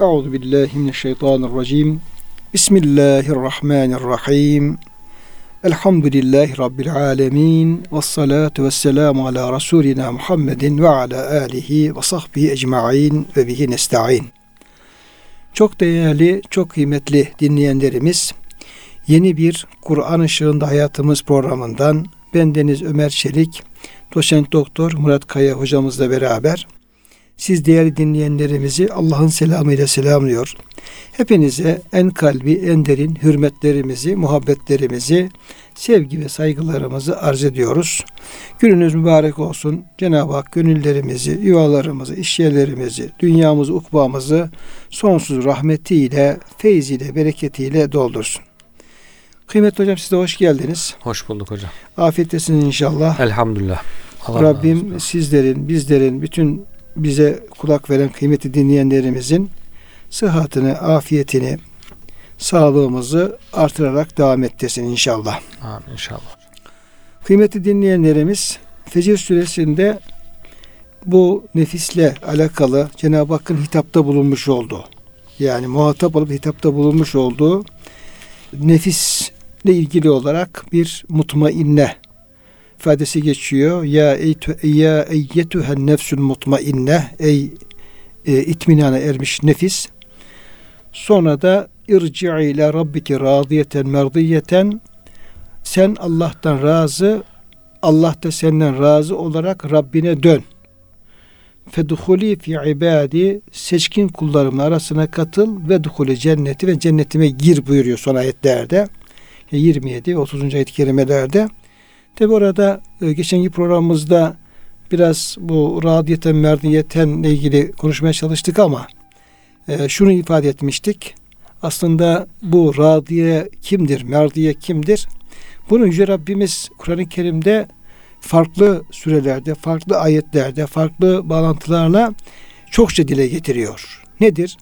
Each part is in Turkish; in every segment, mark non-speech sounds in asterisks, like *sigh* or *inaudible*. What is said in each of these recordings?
Euzu billahi mineşşeytanirracim. Bismillahirrahmanirrahim. Elhamdülillahi Rabbil alemin. Ve salatu ve selamu ala Resulina Muhammedin ve ala alihi ve sahbihi ecma'in ve bihi nesta'in. Çok değerli, çok kıymetli dinleyenlerimiz, yeni bir Kur'an ışığında hayatımız programından ben Deniz Ömer Çelik, doçent doktor Murat Kaya hocamızla beraber siz değerli dinleyenlerimizi Allah'ın selamıyla selamlıyor. Hepinize en kalbi, en derin hürmetlerimizi, muhabbetlerimizi, sevgi ve saygılarımızı arz ediyoruz. Gününüz mübarek olsun. Cenab-ı Hak gönüllerimizi, yuvalarımızı, işyerlerimizi, dünyamızı, ukbamızı sonsuz rahmetiyle, feyziyle, bereketiyle doldursun. Kıymetli hocam size hoş geldiniz. Hoş bulduk hocam. Afiyettesiniz inşallah. Elhamdülillah. Allah Rabbim sizlerin, bizlerin, bütün bize kulak veren kıymeti dinleyenlerimizin sıhhatini, afiyetini, sağlığımızı artırarak devam ettirsin inşallah. Amin inşallah. Kıymetli dinleyenlerimiz Fecir suresinde bu nefisle alakalı Cenab-ı Hakk'ın hitapta bulunmuş olduğu yani muhatap olup hitapta bulunmuş olduğu nefisle ilgili olarak bir mutmainne ifadesi geçiyor. Ya eytu ya eyyetuhen nefsül mutmainne ey e, itminana ermiş nefis. Sonra da irci'i ila rabbiki radiyeten merdiyeten sen Allah'tan razı Allah da senden razı olarak Rabbine dön. Fedhuli fi ibadi seçkin kullarımın arasına katıl ve duhuli cenneti ve cennetime gir buyuruyor son ayetlerde. 27 30. ayet-i kerimelerde. Tabi orada e, geçenki programımızda biraz bu radiyeten merdiyeten ile ilgili konuşmaya çalıştık ama e, şunu ifade etmiştik. Aslında bu radiye kimdir, merdiye kimdir? Bunu Yüce Rabbimiz Kur'an-ı Kerim'de farklı sürelerde, farklı ayetlerde, farklı bağlantılarla çokça dile getiriyor. Nedir?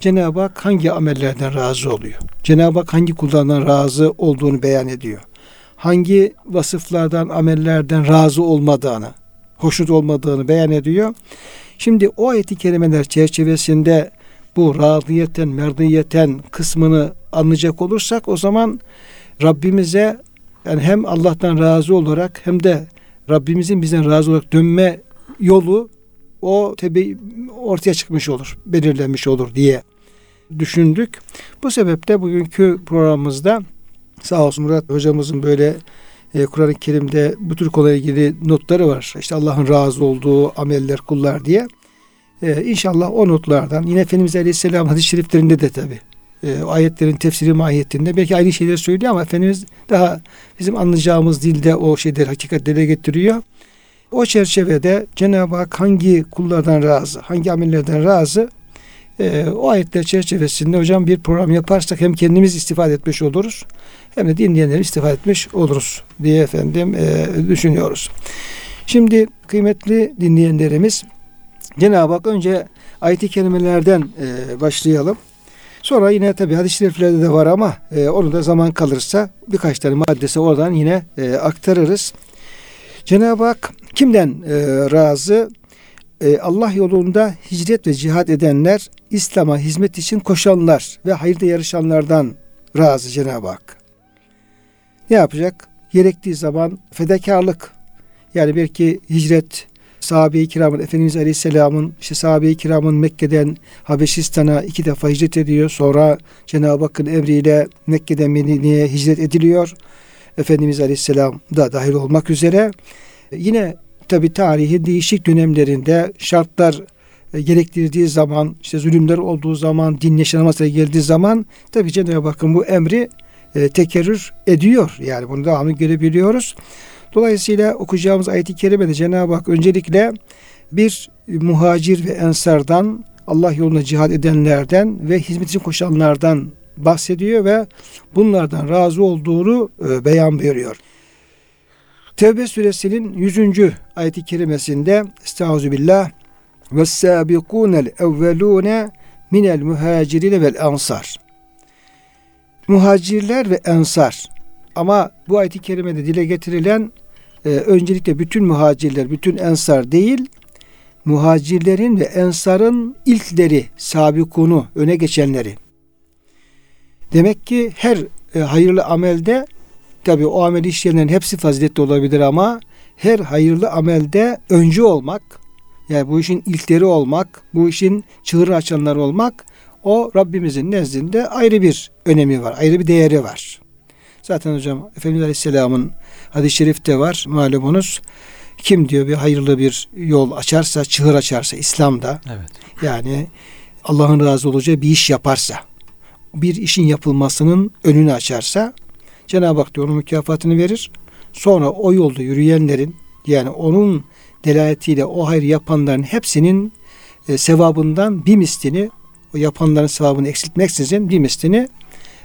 Cenab-ı Hak hangi amellerden razı oluyor? Cenab-ı Hak hangi kullarından razı olduğunu beyan ediyor hangi vasıflardan, amellerden razı olmadığını, hoşnut olmadığını beyan ediyor. Şimdi o ayeti kerimeler çerçevesinde bu radiyeten, merdiyeten kısmını anlayacak olursak o zaman Rabbimize yani hem Allah'tan razı olarak hem de Rabbimizin bizden razı olarak dönme yolu o tabi ortaya çıkmış olur, belirlenmiş olur diye düşündük. Bu sebeple bugünkü programımızda Sağ olsun Murat hocamızın böyle e, Kur'an-ı Kerim'de bu tür konuya ilgili notları var. İşte Allah'ın razı olduğu ameller, kullar diye. E, inşallah o notlardan yine Efendimiz Aleyhisselam hadis-i şeriflerinde de tabi e, ayetlerin tefsiri mahiyetinde belki aynı şeyleri söylüyor ama Efendimiz daha bizim anlayacağımız dilde o şeyleri hakikat dile getiriyor. O çerçevede Cenab-ı Hak hangi kullardan razı, hangi amellerden razı e, o ayetler çerçevesinde hocam bir program yaparsak hem kendimiz istifade etmiş oluruz hem de dinleyenler istifade etmiş oluruz diye efendim e, düşünüyoruz. Şimdi kıymetli dinleyenlerimiz Cenab-ı Hak önce ayet-i kerimelerden e, başlayalım. Sonra yine tabi hadis-i şeriflerde de var ama e, onu da zaman kalırsa birkaç tane maddesi oradan yine e, aktarırız. Cenab-ı Hak kimden e, razı? E, Allah yolunda hicret ve cihat edenler, İslam'a hizmet için koşanlar ve hayırda yarışanlardan razı Cenab-ı Hak. Ne yapacak? Gerektiği zaman fedakarlık. Yani belki hicret, sahabe-i kiramın, Efendimiz Aleyhisselam'ın, işte sahabe-i kiramın Mekke'den Habeşistan'a iki defa hicret ediyor. Sonra Cenab-ı Hakk'ın emriyle Mekke'den Medine'ye hicret ediliyor. Efendimiz Aleyhisselam da dahil olmak üzere. Yine tabi tarihin değişik dönemlerinde şartlar e, gerektirdiği zaman, işte zulümler olduğu zaman, din yaşanmasına geldiği zaman tabi Cenab-ı Hakk'ın bu emri e, tekerrür ediyor. Yani bunu devamlı görebiliyoruz. Dolayısıyla okuyacağımız ayet-i kerimede Cenab-ı Hak öncelikle bir muhacir ve ensardan, Allah yolunda cihad edenlerden ve hizmet için koşanlardan bahsediyor ve bunlardan razı olduğunu e, beyan veriyor. Tevbe suresinin 100. ayeti kerimesinde Estağfirullah ve sabikunel evvelune minel muhacirine vel ansar. Muhacirler ve ensar. Ama bu ayet-i kerimede dile getirilen e, öncelikle bütün muhacirler, bütün ensar değil, muhacirlerin ve ensarın ilkleri, sabikunu, öne geçenleri. Demek ki her e, hayırlı amelde tabi o amel işleyenlerin hepsi faziletli olabilir ama her hayırlı amelde öncü olmak, yani bu işin ilkleri olmak, bu işin çığır açanları olmak o Rabbimizin nezdinde ayrı bir önemi var, ayrı bir değeri var. Zaten hocam Efendimiz Aleyhisselam'ın hadis-i şerifte var malumunuz. Kim diyor bir hayırlı bir yol açarsa, çığır açarsa İslam'da evet. yani Allah'ın razı olacağı bir iş yaparsa, bir işin yapılmasının önünü açarsa Cenab-ı Hak diyor onun mükafatını verir. Sonra o yolda yürüyenlerin yani onun delaletiyle o hayır yapanların hepsinin e, sevabından bir mislini o yapanların sevabını eksiltmeksizin bir mislini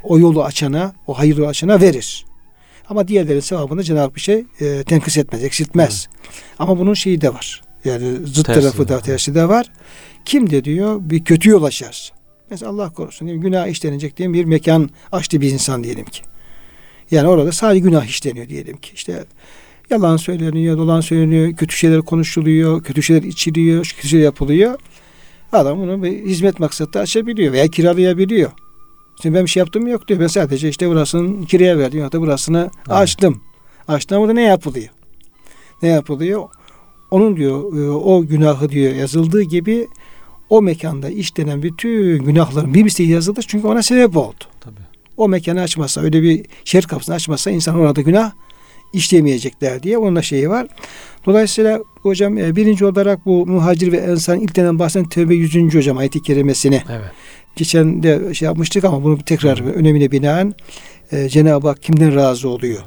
o yolu açana, o hayırlı açana verir. Ama diğerlerin sevabını Cenab-ı Hak bir şey e, tenkıs etmez, eksiltmez. Evet. Ama bunun şeyi de var. Yani zıt tersi tarafı da tersi de var. Kim de diyor bir kötü yol açar. Mesela Allah korusun mi? günah işlenecek diye bir mekan açtı bir insan diyelim ki. Yani orada sadece günah işleniyor diyelim ki. İşte yalan söyleniyor, dolan söyleniyor, kötü şeyler konuşuluyor, kötü şeyler içiliyor, kötü şeyler yapılıyor. Adam bunu bir hizmet maksatlı açabiliyor veya kiralayabiliyor. Şimdi ben bir şey yaptım yok diyor. Ben sadece işte burasını kiraya verdim ya da burasını açtım. Açtım burada ne yapılıyor? Ne yapılıyor? Onun diyor e, o günahı diyor yazıldığı gibi o mekanda işlenen bütün günahların bir misli yazılır çünkü ona sebep oldu. Tabii. O mekanı açmazsa öyle bir şer kapısını açmazsa insan orada günah işlemeyecekler diye onun da şeyi var. Dolayısıyla hocam e, birinci olarak bu muhacir ve insan ilk denen bahseden Tevbe 100. hocam ayeti kerimesini evet. geçen de şey yapmıştık ama bunu tekrar önemine binaen e, Cenab-ı Hak kimden razı oluyor?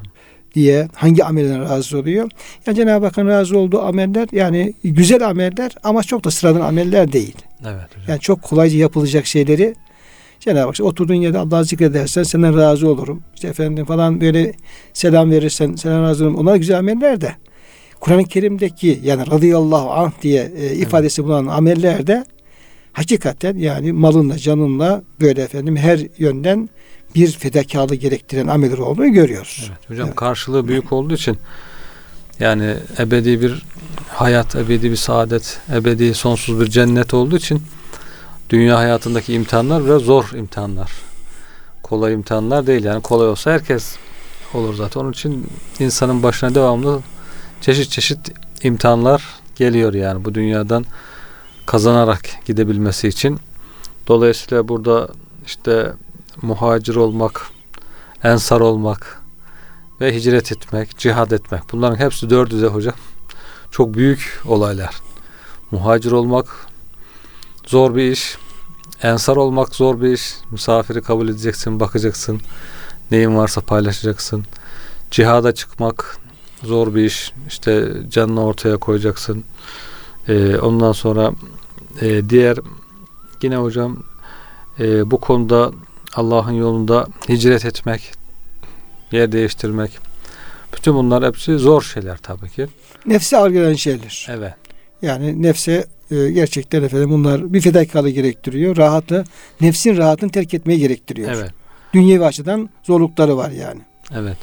diye hangi amelden razı oluyor? Yani Cenab-ı Hakk'ın razı olduğu ameller yani güzel ameller ama çok da sıradan ameller değil. Evet hocam. Yani çok kolayca yapılacak şeyleri Cenab-ı Hak oturduğun yerde Allah'ı zikredersen senden razı olurum. İşte efendim falan böyle selam verirsen senden razı olurum. Onlar güzel ameller de. Kur'an-ı Kerim'deki yani radıyallahu anh diye e, ifadesi bulunan amellerde hakikaten yani malınla canınla böyle efendim her yönden bir fedakarlık gerektiren ameller olduğunu görüyoruz. Evet, hocam evet. karşılığı büyük olduğu için yani ebedi bir hayat, ebedi bir saadet, ebedi sonsuz bir cennet olduğu için dünya hayatındaki imtihanlar biraz zor imtihanlar. Kolay imtihanlar değil yani kolay olsa herkes olur zaten. Onun için insanın başına devamlı çeşit çeşit imtihanlar geliyor yani bu dünyadan kazanarak gidebilmesi için. Dolayısıyla burada işte muhacir olmak, ensar olmak ve hicret etmek, cihad etmek. Bunların hepsi dördü de hocam çok büyük olaylar. Muhacir olmak zor bir iş. Ensar olmak zor bir iş. Misafiri kabul edeceksin, bakacaksın. Neyin varsa paylaşacaksın. Cihada çıkmak zor bir iş. İşte canını ortaya koyacaksın. Ee, ondan sonra e, diğer yine hocam e, bu konuda Allah'ın yolunda hicret etmek, yer değiştirmek. Bütün bunlar hepsi zor şeyler tabii ki. Nefse ağır gelen şeyler. Evet. Yani nefse e, gerçekten efendim bunlar bir fedakarlık gerektiriyor. Rahatı, nefsin rahatını terk etmeyi gerektiriyor. Evet. Dünyevi açıdan zorlukları var yani. Evet.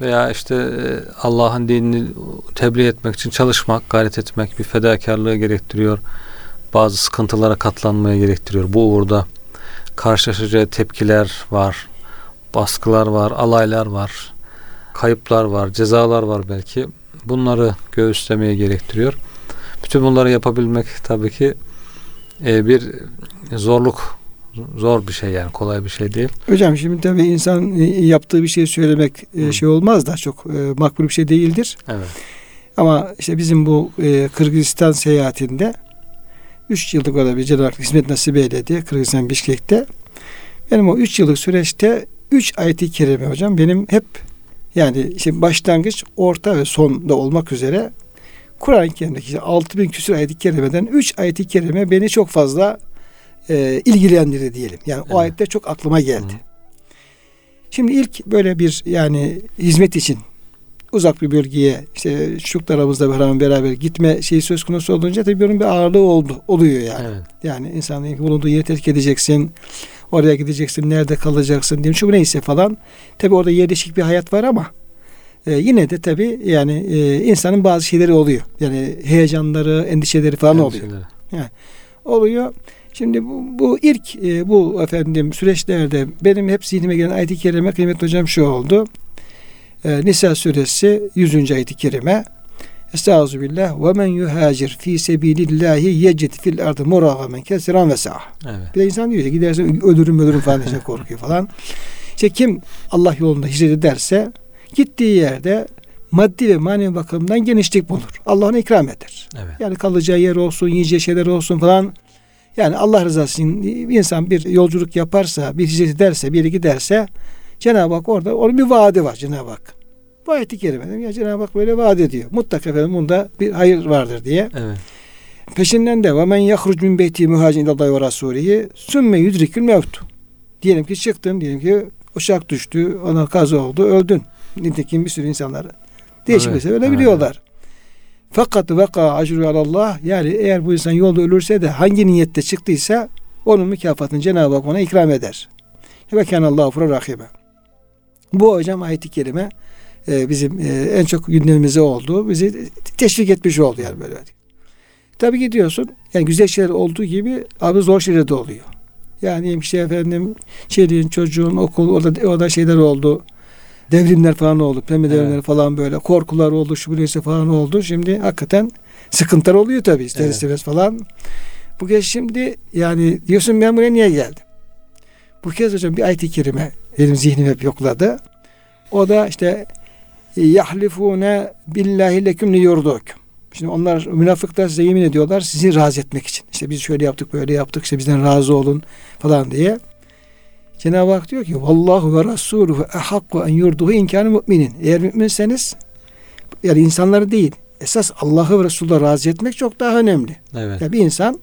Veya işte e, Allah'ın dinini tebliğ etmek için çalışmak, gayret etmek bir fedakarlığı gerektiriyor. Bazı sıkıntılara katlanmaya gerektiriyor. Bu uğurda karşılaşacağı tepkiler var, baskılar var, alaylar var, kayıplar var, cezalar var belki. Bunları göğüslemeye gerektiriyor. Bütün bunları yapabilmek tabii ki e, bir zorluk zor bir şey yani kolay bir şey değil. Hocam şimdi tabii insan e, yaptığı bir şey söylemek e, şey olmaz da çok e, makbul bir şey değildir. Evet. Ama işte bizim bu e, Kırgızistan seyahatinde 3 yıllık orada bir Cenab-ı hizmet nasip eyledi Kırgızistan Bişkek'te. Benim o 3 yıllık süreçte 3 ayet-i kerime hocam benim hep yani işte başlangıç, orta ve sonda olmak üzere Kur'an-ı Kerim'deki işte 6000 küsur ayet-i kerimeden 3 ayet-i kerime beni çok fazla e, ilgilendirdi diyelim. Yani evet. o ayetler çok aklıma geldi. Hı. Şimdi ilk böyle bir yani hizmet için uzak bir bölgeye işte çocuklarımızla beraber, beraber gitme şeyi söz konusu olunca tabii bunun bir ağırlığı oldu, oluyor yani. Evet. Yani insanın bulunduğu yeri terk edeceksin. Oraya gideceksin. Nerede kalacaksın diyeyim. Şu neyse falan. Tabii orada yerleşik bir hayat var ama E, yine de tabi yani e, insanın bazı şeyleri oluyor. Yani heyecanları, endişeleri falan oluyor. Endişeleri. Oluyor. Şimdi bu, bu ilk e, bu efendim süreçlerde benim hep zihnime gelen ayet-i kerime kıymetli hocam şu oldu. E, Nisa suresi 100. ayet-i kerime Estağfirullah ve men yuhacir fi sebilillahi yecid fil ardı muragamen kesiran ve. Evet. Bir de insan diyor ki gidersen ölürüm ölürüm falan işte korkuyor falan. İşte kim Allah yolunda hicret ederse gittiği yerde maddi ve manevi bakımdan genişlik bulur. Allah ona ikram eder. Evet. Yani kalacağı yer olsun, yiyeceği şeyler olsun falan. Yani Allah rızası için bir insan bir yolculuk yaparsa, bir hicret ederse, bir yere giderse Cenab-ı Hak orada onun bir vaadi var Cenab-ı Hak. Bu ayet-i kerimede ya Cenab-ı Hak böyle vaat ediyor. Mutlaka efendim bunda bir hayır vardır diye. Evet. Peşinden de ve men yahruc min beyti muhacin ilallahi ve rasulihi sümme yudrikül mevt. Diyelim ki çıktın, diyelim ki uçak düştü, ona kaza oldu, öldün. Nitekim bir sürü insanlar değişik Evet, ölebiliyorlar. Fakat vaka acru alallah yani eğer bu insan yolda ölürse de hangi niyette çıktıysa onun mükafatını Cenab-ı Hak ona ikram eder. Ve kânallâhu fura rahibe. Bu hocam ayet-i kerime e, bizim e, en çok gündemimize oldu. Bizi teşvik etmiş oldu yani böyle. Tabi gidiyorsun. Yani güzel şeyler olduğu gibi abi zor şeyler de oluyor. Yani işte efendim çeliğin, çocuğun, okul orada, orada şeyler oldu. Devrimler falan oldu. Pembe Evet. devrimler falan böyle. Korkular oldu. Şu burası falan oldu. Şimdi hakikaten sıkıntılar oluyor tabii ister Evet. istemez falan. Bu kez şimdi yani diyorsun ben buraya niye geldim? Bu kez hocam bir ayet-i kerime benim zihnim hep yokladı. O da işte yahlifune billahi leküm liyurdukum. Şimdi onlar münafıklar size yemin ediyorlar sizi razı etmek için. İşte biz şöyle yaptık böyle yaptık işte bizden razı olun falan diye. Cenab-ı Hak diyor ki Vallahu ve Rasuluhu ehakku en yurduhu inkâne müminin. Eğer müminseniz yani insanları değil esas Allah'ı ve Resulullah razı etmek çok daha önemli. Evet. Ya bir insan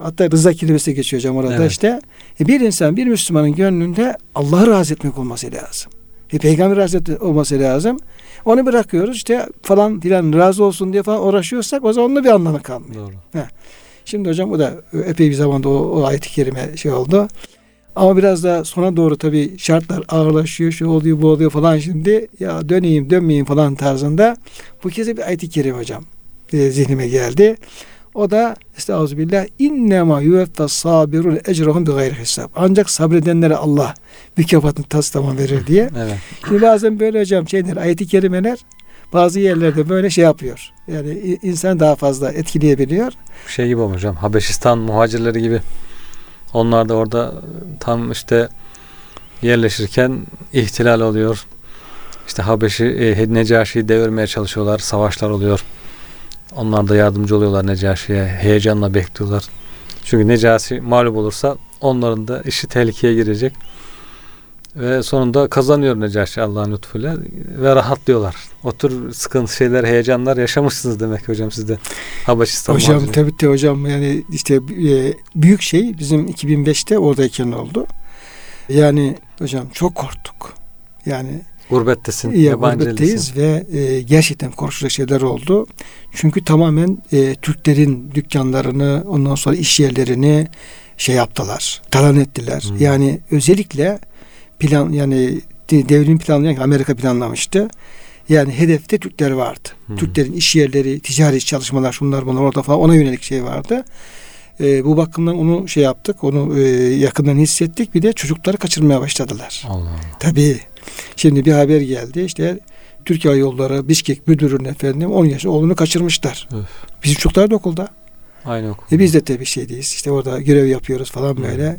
hatta rıza kelimesi geçiyor hocam orada Evet. işte. E bir insan bir Müslümanın gönlünde Allah'ı razı etmek olması lazım. E peygamber razı etmek olması lazım. Onu bırakıyoruz işte falan filan razı olsun diye falan uğraşıyorsak o zaman onun bir anlamı kalmıyor. Doğru. Şimdi hocam o da epey bir zamanda o, o ayet-i kerime şey oldu. Ama biraz da sona doğru tabii şartlar ağırlaşıyor, şu oluyor, bu oluyor falan şimdi. Ya döneyim, dönmeyeyim falan tarzında. Bu kez bir ayet-i kerime hocam e, zihnime geldi. O da Estağfirullah innema yuveffes sabirun ecrahum bi gayri hesap. Ancak sabredenlere Allah mükafatını tas tamam verir diye. *laughs* Evet. Şimdi bazen böyle hocam şeyler ayet-i kerimeler bazı yerlerde böyle şey yapıyor. Yani insan daha fazla etkileyebiliyor. Şey gibi hocam. Habeşistan muhacirleri gibi. Onlar da orada tam işte yerleşirken ihtilal oluyor. İşte Habeşi, e, Necaşi'yi devirmeye çalışıyorlar. Savaşlar oluyor. Onlar da yardımcı oluyorlar Necaşi'ye. Heyecanla bekliyorlar. Çünkü Necaşi mağlup olursa onların da işi tehlikeye girecek. Ve sonunda kazanıyor Necaşi Allah'ın lütfuyla ve rahatlıyorlar. O tür sıkıntı şeyler, heyecanlar yaşamışsınız demek hocam siz de. Habeşistan Hocam muhaciri. tabii ki hocam yani işte e, büyük şey bizim 2005'te oradayken oldu. Yani hocam çok korktuk. Yani Gurbettesin, ya gurbetteyiz ve e, gerçekten korkunç şeyler oldu. Çünkü tamamen e, Türklerin dükkanlarını ondan sonra iş yerlerini şey yaptılar. Talan ettiler. Hmm. Yani özellikle plan yani de- devrim planlayan Amerika planlamıştı. Yani hedefte Türkler vardı. Hmm. Türklerin iş yerleri, ticari çalışmalar, şunlar bunlar orada falan ona yönelik şey vardı. E, bu bakımdan onu şey yaptık, onu e, yakından hissettik. Bir de çocukları kaçırmaya başladılar. Allah Allah. Tabii. Şimdi bir haber geldi. İşte Türkiye Yolları Bişkek müdürünün efendim 10 yaş oğlunu kaçırmışlar. Öf. Bizim çocuklar da okulda. Aynı okul. E biz de tabii şeydeyiz. İşte orada görev yapıyoruz falan Hı. böyle.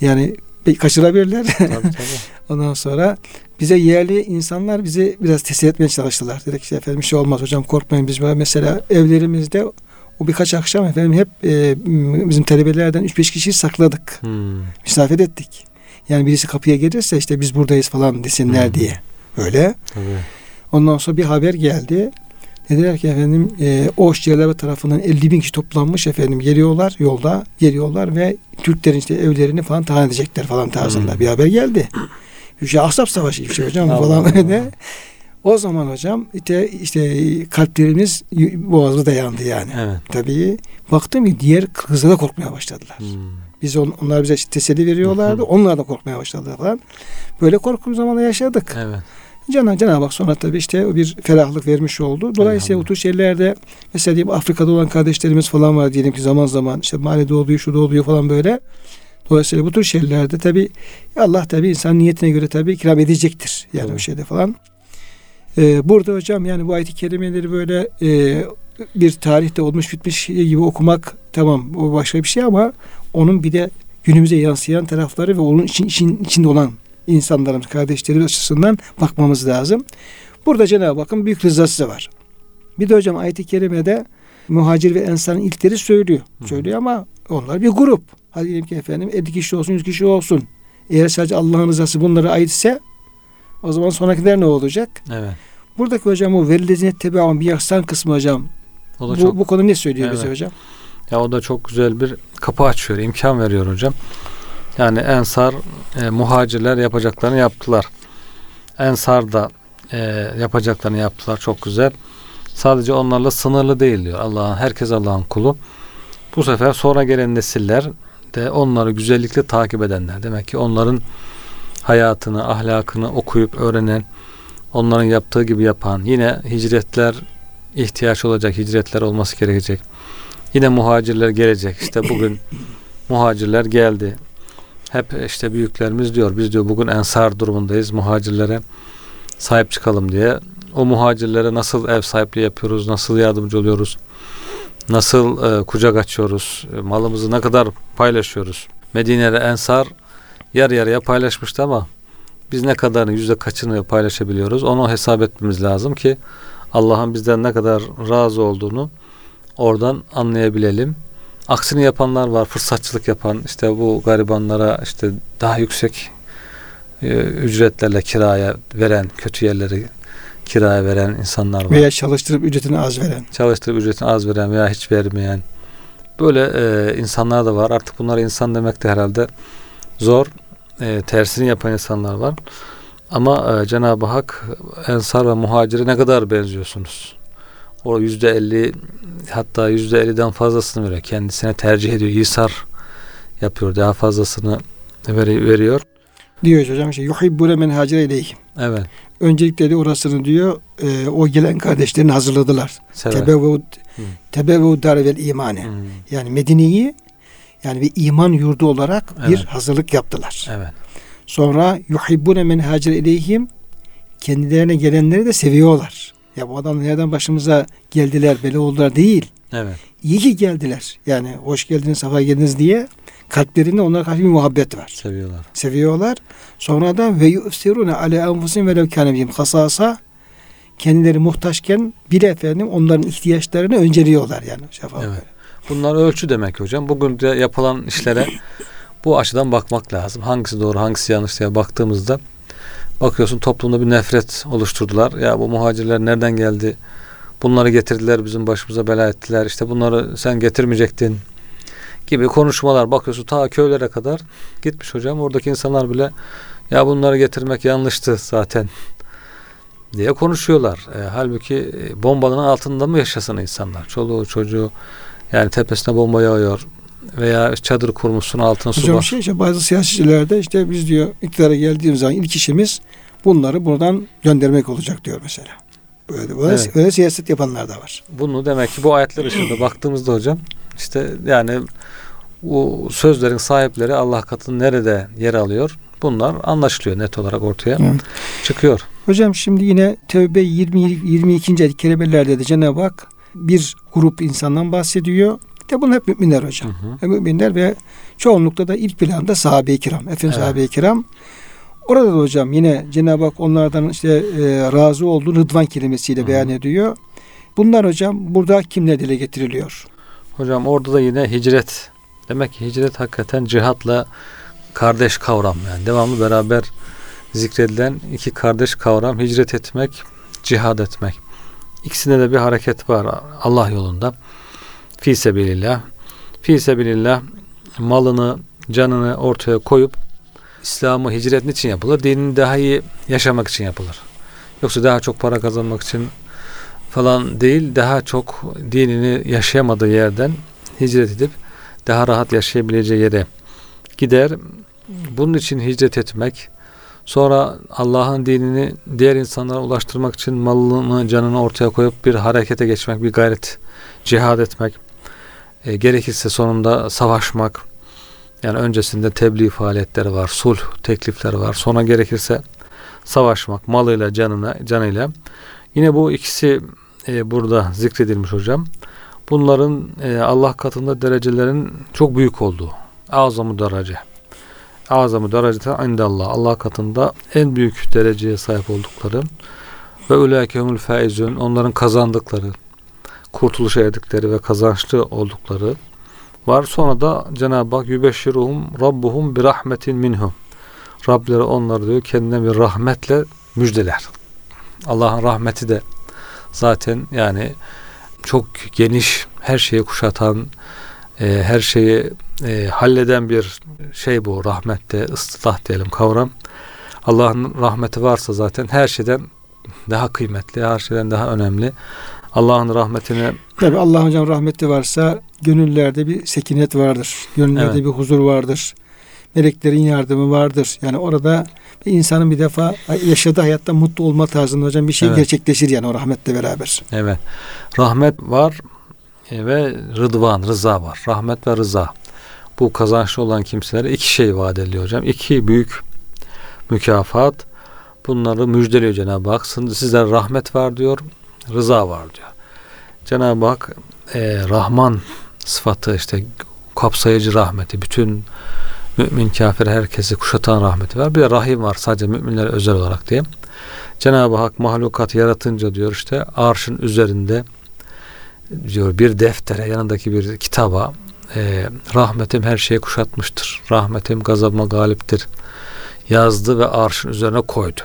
Yani be- kaçırabilirler. tabii tabii. *laughs* Ondan sonra bize yerli insanlar bizi biraz teselli etmeye çalıştılar. Dedik işte efendim bir şey olmaz hocam korkmayın biz böyle mesela evlerimizde o birkaç akşam efendim hep e, bizim talebelerden 3-5 kişiyi sakladık. Hmm. Misafir ettik. Yani birisi kapıya gelirse işte biz buradayız falan desinler Hı. diye. Öyle. Tabii. Ondan sonra bir haber geldi. Dediler ki efendim e, Oğuz Celebe tarafından 50 bin kişi toplanmış efendim geliyorlar yolda geliyorlar ve Türklerin işte evlerini falan talan edecekler falan tarzında Hmm. bir haber geldi. Bir şey Ahzap Savaşı işte hocam Allah falan Allah. öyle. O zaman hocam işte, işte kalplerimiz boğazı dayandı yani. Evet. Tabii baktım ki diğer kızlara korkmaya başladılar. Hmm. Biz on, onlar bize teselli veriyorlardı. Onlar da korkmaya başladılar falan. Böyle korkulu zamanla yaşadık. Evet. Cenab- Cenab-ı Hak sonra tabii işte o bir ferahlık vermiş oldu. Dolayısıyla bu tür şeylerde mesela diyelim Afrika'da olan kardeşlerimiz falan var diyelim ki zaman zaman işte mahallede oluyor, şurada oluyor falan böyle. Dolayısıyla bu tür şeylerde tabii Allah tabii insan niyetine göre tabii ikram edecektir. Yani Tabii. o şeyde falan. Ee, burada hocam yani bu ayet-i kerimeleri böyle e, bir tarihte olmuş bitmiş gibi okumak tamam o başka bir şey ama onun bir de günümüze yansıyan tarafları ve onun için, için içinde olan insanlarımız, kardeşlerimiz açısından bakmamız lazım. Burada Cenab-ı Hakk'ın büyük rızası var. Bir de hocam ayet-i kerimede muhacir ve ensarın ilkleri söylüyor. Hı. Söylüyor ama onlar bir grup. Hadi diyelim ki efendim 50 kişi olsun 100 kişi olsun. Eğer sadece Allah'ın rızası bunlara ait ise o zaman sonrakiler ne olacak? Evet. Buradaki hocam o velilezine tebe'un bir yaksan kısmı hocam. O da Bu, çok bu konu ne söylüyor Evet. bize hocam? ya o da çok güzel bir kapı açıyor, imkan veriyor hocam. Yani ensar e, muhacirler yapacaklarını yaptılar. Ensar da e, yapacaklarını yaptılar. Çok güzel. Sadece onlarla sınırlı değil diyor. Allah'ın herkes Allah'ın kulu. Bu sefer sonra gelen nesiller de onları güzellikle takip edenler. Demek ki onların hayatını, ahlakını okuyup öğrenen, onların yaptığı gibi yapan, yine hicretler ihtiyaç olacak, hicretler olması gerekecek. Yine muhacirler gelecek. İşte bugün muhacirler geldi. Hep işte büyüklerimiz diyor biz diyor bugün ensar durumundayız. Muhacirlere sahip çıkalım diye. O muhacirlere nasıl ev sahipliği yapıyoruz, nasıl yardımcı oluyoruz, nasıl e, kucak açıyoruz, e, malımızı ne kadar paylaşıyoruz. Medine'de ensar yarı yarıya paylaşmıştı ama biz ne kadarını, yüzde kaçını paylaşabiliyoruz onu hesap etmemiz lazım ki Allah'ın bizden ne kadar razı olduğunu oradan anlayabilelim. Aksini yapanlar var, fırsatçılık yapan, işte bu garibanlara işte daha yüksek e, ücretlerle kiraya veren, kötü yerleri kiraya veren insanlar var. Veya çalıştırıp ücretini az veren. Çalıştırıp ücretini az veren veya hiç vermeyen. Böyle e, insanlar da var. Artık bunlara insan demek de herhalde zor. E, tersini yapan insanlar var. Ama e, Cenab-ı Hak Ensar ve Muhacir'e ne kadar benziyorsunuz? O yüzde elli hatta yüzde elliden fazlasını veriyor. Kendisine tercih ediyor. İsar yapıyor. Daha fazlasını veri- veriyor. Diyor hocam işte yuhibbune men hacire ileyhim. Evet. Öncelikle de orasını diyor e, o gelen kardeşlerini hazırladılar. Tebevu tebevu dar vel imane. Hmm, Yani Medine'yi yani bir iman yurdu olarak bir Evet. hazırlık yaptılar. Evet. Sonra yuhibbune men hacire ileyhim kendilerine gelenleri de seviyorlar. Ya bu adam nereden başımıza geldiler, böyle oldular değil. Evet. İyi ki geldiler. Yani hoş geldiniz, safa geldiniz diye kalplerinde onlara karşı bir muhabbet var. Seviyorlar. Seviyorlar. Sonra da ve yusirune ale enfusin ve lev kâne bihim hasasa kendileri muhtaçken bile efendim onların ihtiyaçlarını önceliyorlar yani. Şeffaf Evet. Bunlar ölçü demek hocam. Bugün de yapılan işlere bu açıdan bakmak lazım. Hangisi doğru, hangisi yanlış diye baktığımızda bakıyorsun toplumda bir nefret oluşturdular. Ya bu muhacirler nereden geldi? Bunları getirdiler bizim başımıza bela ettiler. İşte bunları sen getirmeyecektin gibi konuşmalar bakıyorsun ta köylere kadar gitmiş hocam. Oradaki insanlar bile ya bunları getirmek yanlıştı zaten *laughs* diye konuşuyorlar. E, halbuki e, bombanın altında mı yaşasın insanlar? Çoluğu çocuğu yani tepesine bomba yağıyor veya çadır kurmuşsun altına su Hocam şey işte bazı siyasetçilerde işte biz diyor iktidara geldiğimiz zaman ilk işimiz bunları buradan göndermek olacak diyor mesela. Böyle, böyle, Evet. böyle siyaset yapanlar da var. Bunu demek ki bu ayetler ışığında baktığımızda hocam işte yani bu sözlerin sahipleri Allah katında nerede yer alıyor? Bunlar anlaşılıyor net olarak ortaya Evet. çıkıyor. Hocam şimdi yine Tevbe 20 22. ayet kelimelerde de Cenab-ı Hak bir grup insandan bahsediyor. De bunlar hep müminler Hı hocam. hı. Hep müminler ve çoğunlukta da ilk planda sahabe-i kiram. Efendim Evet. sahabe-i kiram. Orada da hocam yine Cenab-ı Hak onlardan işte e, razı olduğu rıdvan kelimesiyle Hı hı. beyan ediyor. Bunlar hocam burada kimle dile getiriliyor? Hocam orada da yine hicret. Demek ki hicret hakikaten cihatla kardeş kavram yani devamlı beraber zikredilen iki kardeş kavram hicret etmek, cihad etmek. İkisinde de bir hareket var Allah yolunda. Fi sebilillah. Fi sebilillah malını, canını ortaya koyup İslam'ı hicret için yapılır? Dinini daha iyi yaşamak için yapılır. Yoksa daha çok para kazanmak için falan değil, daha çok dinini yaşayamadığı yerden hicret edip daha rahat yaşayabileceği yere gider. Bunun için hicret etmek, Sonra Allah'ın dinini diğer insanlara ulaştırmak için malını, canını ortaya koyup bir harekete geçmek, bir gayret, cihad etmek. E, gerekirse sonunda savaşmak. Yani öncesinde tebliğ faaliyetleri var, sulh teklifleri var. Sonra gerekirse savaşmak malıyla, canına, canıyla. Yine bu ikisi e, burada zikredilmiş hocam. Bunların e, Allah katında derecelerin çok büyük olduğu. Azamı derece. Azamı derecete indallah. Allah katında en büyük dereceye sahip oldukları ve ulaikehumul faizun onların kazandıkları, kurtuluşa erdikleri ve kazançlı oldukları var. Sonra da Cenab-ı Hak yübeşşiruhum rabbuhum bir rahmetin minhum. Rableri onları diyor kendine bir rahmetle müjdeler. Allah'ın rahmeti de zaten yani çok geniş, her şeyi kuşatan, e, her şeyi e, halleden bir şey bu rahmette, ıslah diyelim kavram. Allah'ın rahmeti varsa zaten her şeyden daha kıymetli, her şeyden daha önemli. Allah'ın rahmetine Tabi Allah hocam rahmeti varsa gönüllerde bir sekinet vardır. Gönüllerde evet. bir huzur vardır. Meleklerin yardımı vardır. Yani orada bir insanın bir defa yaşadığı hayatta mutlu olma tarzında hocam bir şey evet. gerçekleşir yani o rahmetle beraber. Evet. Rahmet var e, ve rıdvan, rıza var. Rahmet ve rıza. Bu kazançlı olan kimselere iki şey vaat ediliyor hocam. İki büyük mükafat. Bunları müjdeliyor Cenab-ı Hak. Sizlere rahmet var diyor, rıza var diyor. Cenab-ı Hak e, Rahman sıfatı işte kapsayıcı rahmeti bütün mümin kafir herkesi kuşatan rahmeti var. Bir de rahim var sadece müminlere özel olarak diye. Cenab-ı Hak mahlukat yaratınca diyor işte arşın üzerinde diyor bir deftere yanındaki bir kitaba e, rahmetim her şeyi kuşatmıştır. Rahmetim gazabıma galiptir. Yazdı ve arşın üzerine koydu.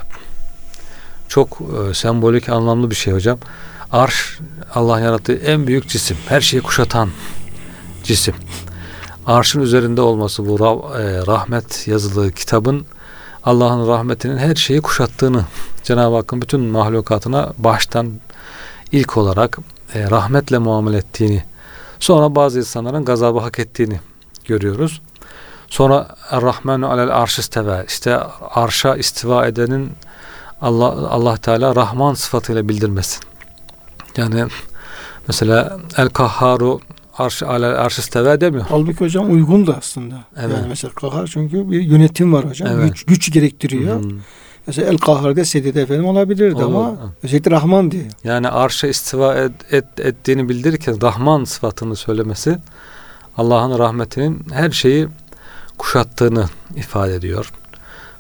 Çok e, sembolik anlamlı bir şey hocam. Arş Allah yarattığı en büyük cisim. Her şeyi kuşatan cisim. Arşın üzerinde olması bu e, rahmet yazılı kitabın Allah'ın rahmetinin her şeyi kuşattığını Cenab-ı Hakk'ın bütün mahlukatına baştan ilk olarak e, rahmetle muamele ettiğini sonra bazı insanların gazabı hak ettiğini görüyoruz. Sonra Er-Rahmanu alel arş isteva işte arşa istiva edenin Allah Allah Teala Rahman sıfatıyla bildirmesin. Yani mesela El Kahharu arş alel arş isteve demiyor. Halbuki hocam uygun da aslında. Evet. Yani mesela kahhar çünkü bir yönetim var hocam. Evet. Güç, güç gerektiriyor. Hmm. Mesela el kahhar deseydi de efendim olabilirdi Olur. ama özellikle Rahman diyor. Yani arşa istiva et, et, ettiğini bildirirken Rahman sıfatını söylemesi Allah'ın rahmetinin her şeyi kuşattığını ifade ediyor.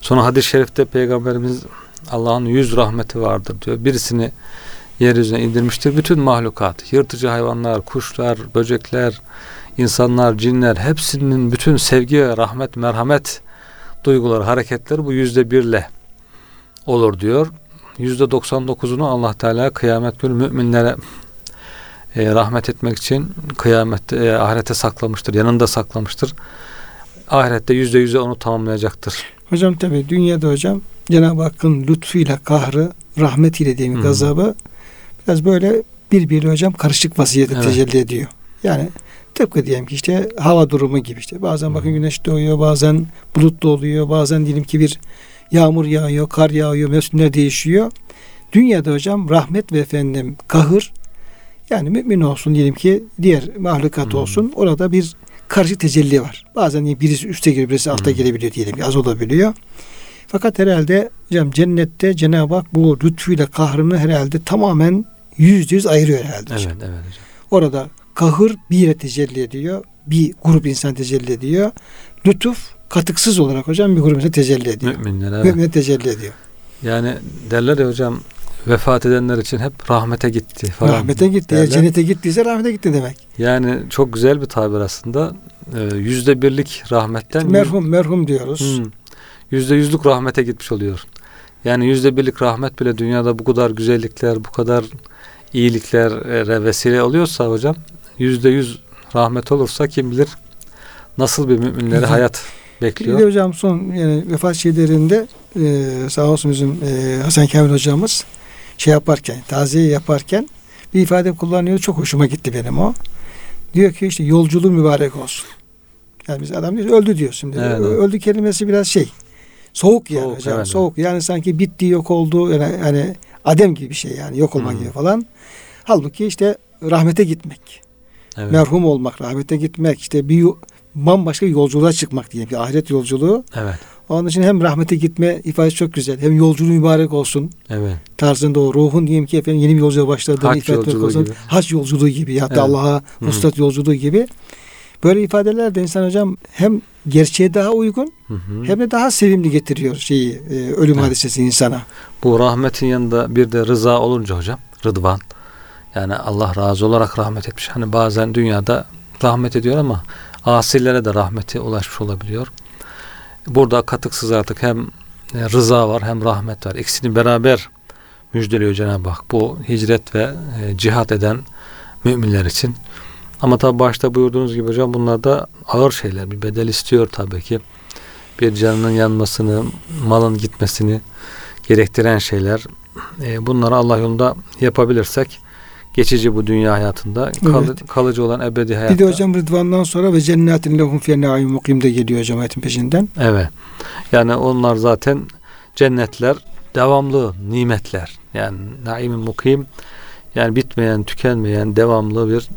Sonra hadis-i şerifte Peygamberimiz Allah'ın yüz rahmeti vardır diyor. Birisini yeryüzüne indirmiştir. Bütün mahlukat, yırtıcı hayvanlar, kuşlar, böcekler, insanlar, cinler hepsinin bütün sevgi ve rahmet, merhamet duyguları, hareketleri bu yüzde birle olur diyor. Yüzde doksan dokuzunu Allah Teala kıyamet günü müminlere e, rahmet etmek için kıyamette e, ahirete saklamıştır. Yanında saklamıştır. Ahirette yüzde yüze onu tamamlayacaktır. Hocam tabi dünyada hocam Cenab-ı Hakk'ın lütfuyla kahrı, rahmetiyle diyeyim gazabı biraz böyle birbiri hocam karışık vaziyette evet. tecelli ediyor. Yani tıpkı diyelim ki işte hava durumu gibi işte. Bazen bakın güneş doğuyor, bazen bulutlu oluyor, bazen diyelim ki bir yağmur yağıyor, kar yağıyor, mevsimler değişiyor. Dünyada hocam rahmet ve efendim kahır yani mümin olsun diyelim ki diğer mahlukat hmm. olsun orada bir karşı tecelli var. Bazen birisi üste geliyor, birisi alta hmm. gelebiliyor diyelim ki az olabiliyor. Fakat herhalde hocam cennette Cenab-ı Hak bu lütfuyla kahrını herhalde tamamen yüzde yüz ayırıyor herhalde. Evet, evet hocam. Orada kahır bir yere tecelli ediyor. Bir grup insan tecelli ediyor. Lütuf katıksız olarak hocam bir grup insan tecelli ediyor. Müminler evet. Müminler tecelli ediyor. Yani derler ya hocam vefat edenler için hep rahmete gitti falan. Rahmete gitti. Derler. Eğer cennete gittiyse rahmete gitti demek. Yani çok güzel bir tabir aslında. Ee, yüzde birlik rahmetten. Merhum merhum diyoruz. Hmm, yüzde yüzlük rahmete gitmiş oluyor. Yani yüzde birlik rahmet bile dünyada bu kadar güzellikler, bu kadar iyiliklere vesile oluyorsa hocam yüzde yüz rahmet olursa kim bilir nasıl bir müminlere hayat bekliyor. Bir de hocam son yani vefat şeylerinde e, sağ olsun bizim e, Hasan Kamil hocamız şey yaparken, taziye yaparken bir ifade kullanıyor. Çok hoşuma gitti benim o. Diyor ki işte yolculuğu mübarek olsun. Yani biz adam diyor öldü diyor şimdi. Evet, öldü kelimesi biraz şey Soğuk yani Soğuk, hocam. evet. Soğuk. Yani sanki bitti yok oldu. Yani, yani adem gibi bir şey yani yok olma Hı. gibi falan. Halbuki işte rahmete gitmek. Evet. Merhum olmak, rahmete gitmek. işte bir bambaşka bir yolculuğa çıkmak diye bir ahiret yolculuğu. Evet. Onun için hem rahmete gitme ifadesi çok güzel. Hem yolculuğu mübarek olsun Evet. tarzında o ruhun diyelim ki efendim yeni bir yolculuğa başladığını ifade etmek olsun. gibi. Hac yolculuğu gibi. Hatta Evet. Allah'a vuslat yolculuğu gibi. Böyle ifadeler de insan hocam hem gerçeğe daha uygun Hı hı. hem de daha sevimli getiriyor şeyi e, ölüm Evet. hadisesi insana. Bu rahmetin yanında bir de rıza olunca hocam, rıdvan. Yani Allah razı olarak rahmet etmiş. Hani bazen dünyada rahmet ediyor ama asilere de rahmeti ulaşmış olabiliyor. Burada katıksız artık hem e, rıza var hem rahmet var. İkisini beraber müjdeliyor Cenab-ı Hak. Bu hicret ve e, cihat eden müminler için. Ama tabi başta buyurduğunuz gibi hocam bunlar da ağır şeyler. Bir bedel istiyor tabii ki. Bir canının yanmasını, malın gitmesini gerektiren şeyler. E, bunları Allah yolunda yapabilirsek geçici bu dünya hayatında kalı- Evet. kalıcı olan ebedi hayatta. Bir de hocam Rıdvan'dan sonra ve cennetin lehum fiye naim mukim de geliyor hocam ayetin peşinden. Evet. Yani onlar zaten cennetler devamlı nimetler. Yani naimin mukim yani bitmeyen, tükenmeyen, devamlı bir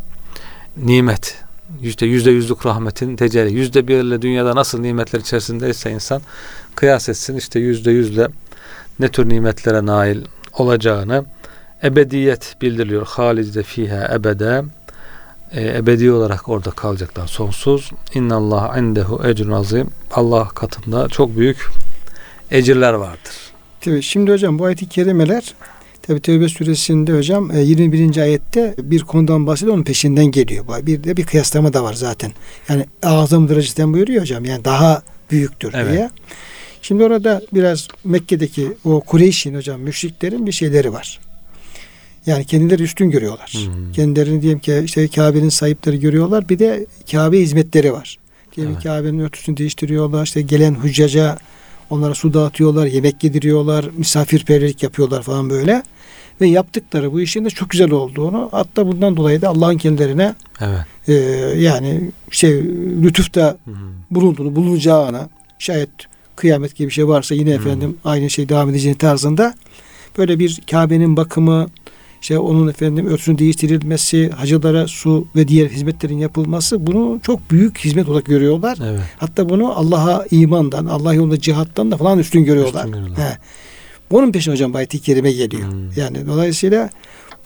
nimet. Yüzde yüzde yüzlük rahmetin tecelli. Yüzde birle dünyada nasıl nimetler içerisindeyse insan kıyas etsin işte yüzde yüzle ne tür nimetlere nail olacağını ebediyet bildiriliyor. Halide fiha ebede e, ebedi olarak orada kalacaklar sonsuz. İnna Allah indehu ecrun azim. Allah katında çok büyük ecirler vardır. Tabii şimdi hocam bu ayet-i kerimeler tabi Tevbe suresinde hocam e, 21. ayette bir konudan bahsediyor onun peşinden geliyor. Bir de bir kıyaslama da var zaten. Yani azam dereceden buyuruyor hocam. Yani daha büyüktür Evet. diye. Şimdi orada biraz Mekke'deki o Kureyş'in hocam müşriklerin bir şeyleri var. Yani kendileri üstün görüyorlar. Hmm. Kendilerini diyelim ki işte Kabe'nin sahipleri görüyorlar. Bir de Kabe hizmetleri var. Diyelim Evet. Kabe'nin örtüsünü değiştiriyorlar. İşte gelen hüccaca onlara su dağıtıyorlar, yemek yediriyorlar, misafirperverlik yapıyorlar falan böyle. Ve yaptıkları bu işin de çok güzel olduğunu hatta bundan dolayı da Allah'ın kendilerine Evet. e, yani şey lütufta Hmm. bulunduğunu, bulunacağına şayet kıyamet gibi bir şey varsa yine Hmm. efendim aynı şey devam edeceğini tarzında böyle bir Kabe'nin bakımı işte onun efendim örtüsünün değiştirilmesi, hacılara su ve diğer hizmetlerin yapılması bunu çok büyük hizmet olarak görüyorlar. Evet. Hatta bunu Allah'a imandan, Allah yolunda cihattan da falan üstün görüyorlar. Üstün görüyorlar. He. Bunun peşine hocam ayet-i kerime geliyor. Hmm. Yani dolayısıyla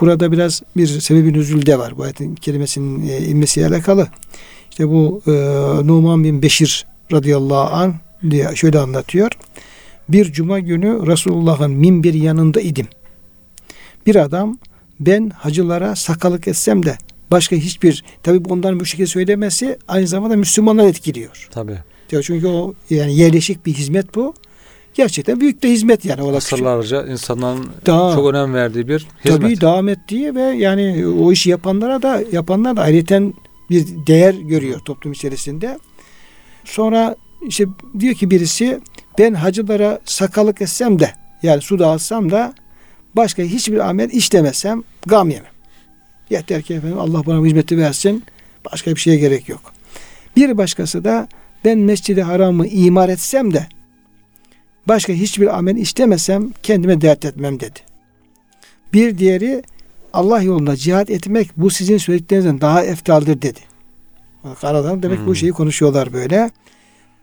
burada biraz bir sebebi nüzulde var. Bu ayetin kelimesinin e, inmesiyle alakalı. İşte bu e, Numan bin Beşir radıyallahu anh diye şöyle anlatıyor. Bir cuma günü Resulullah'ın minberi yanında idim. Bir adam ben hacılara sakalık etsem de başka hiçbir tabi bundan bu şekilde söylemesi aynı zamanda Müslümanlar etkiliyor. Tabii. Ya Çünkü o yani yerleşik bir hizmet bu. Gerçekten büyük de hizmet yani. Ola küçük. Asırlarca insanların Daha- çok önem verdiği bir hizmet. Tabii devam ettiği ve yani o işi yapanlara da yapanlar da ayrıca bir değer görüyor toplum içerisinde. Sonra işte diyor ki birisi ben hacılara sakalık etsem de yani su dağıtsam da başka hiçbir amel işlemesem gam yemem. Yeter ki efendim Allah bana bu hizmeti versin. Başka bir şeye gerek yok. Bir başkası da ben mescidi haramı imar etsem de başka hiçbir amel işlemesem kendime dert etmem dedi. Bir diğeri Allah yolunda cihat etmek bu sizin söylediklerinizden daha eftaldir dedi. Bak aradan demek Hmm. bu şeyi konuşuyorlar böyle.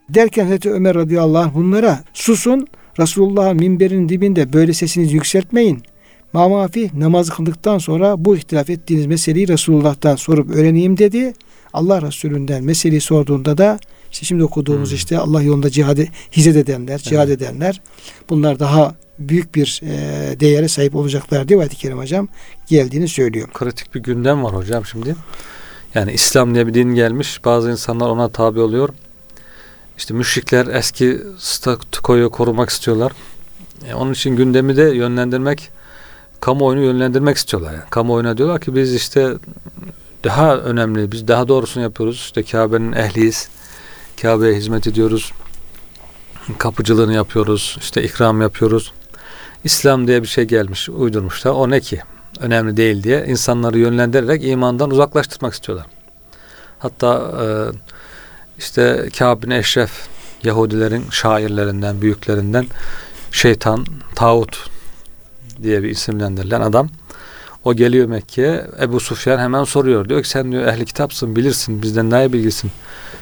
Derken Hazreti Ömer radıyallahu anh bunlara susun Resulullah'ın minberinin dibinde böyle sesinizi yükseltmeyin. Mamafi namaz kıldıktan sonra bu ihtilaf ettiğiniz meseleyi Resulullah'tan sorup öğreneyim dedi. Allah Resulü'nden meseleyi sorduğunda da işte şimdi okuduğumuz Hmm. işte Allah yolunda cihadı hizmet edenler, cihad Evet. edenler bunlar daha büyük bir e, değere sahip olacaklar diye ayet-i kerim hocam geldiğini söylüyor. Kritik bir gündem var hocam şimdi. Yani İslam diye bir din gelmiş. Bazı insanlar ona tabi oluyor. İşte müşrikler eski statükoyu korumak istiyorlar. E, onun için gündemi de yönlendirmek, kamuoyunu yönlendirmek istiyorlar. Yani. Kamuoyuna diyorlar ki biz işte daha önemli, biz daha doğrusunu yapıyoruz. İşte Kabe'nin ehliyiz. Kabe'ye hizmet ediyoruz. Kapıcılığını yapıyoruz. İşte ikram yapıyoruz. İslam diye bir şey gelmiş, uydurmuşlar. O ne ki? Önemli değil diye insanları yönlendirerek imandan uzaklaştırmak istiyorlar. Hatta e, işte Kâb bin Eşref Yahudilerin şairlerinden, büyüklerinden şeytan, tağut diye bir isimlendirilen adam. O geliyor Mekke'ye. Ebu Sufyan hemen soruyor. Diyor ki sen diyor ehli kitapsın bilirsin bizden ne bilgisin.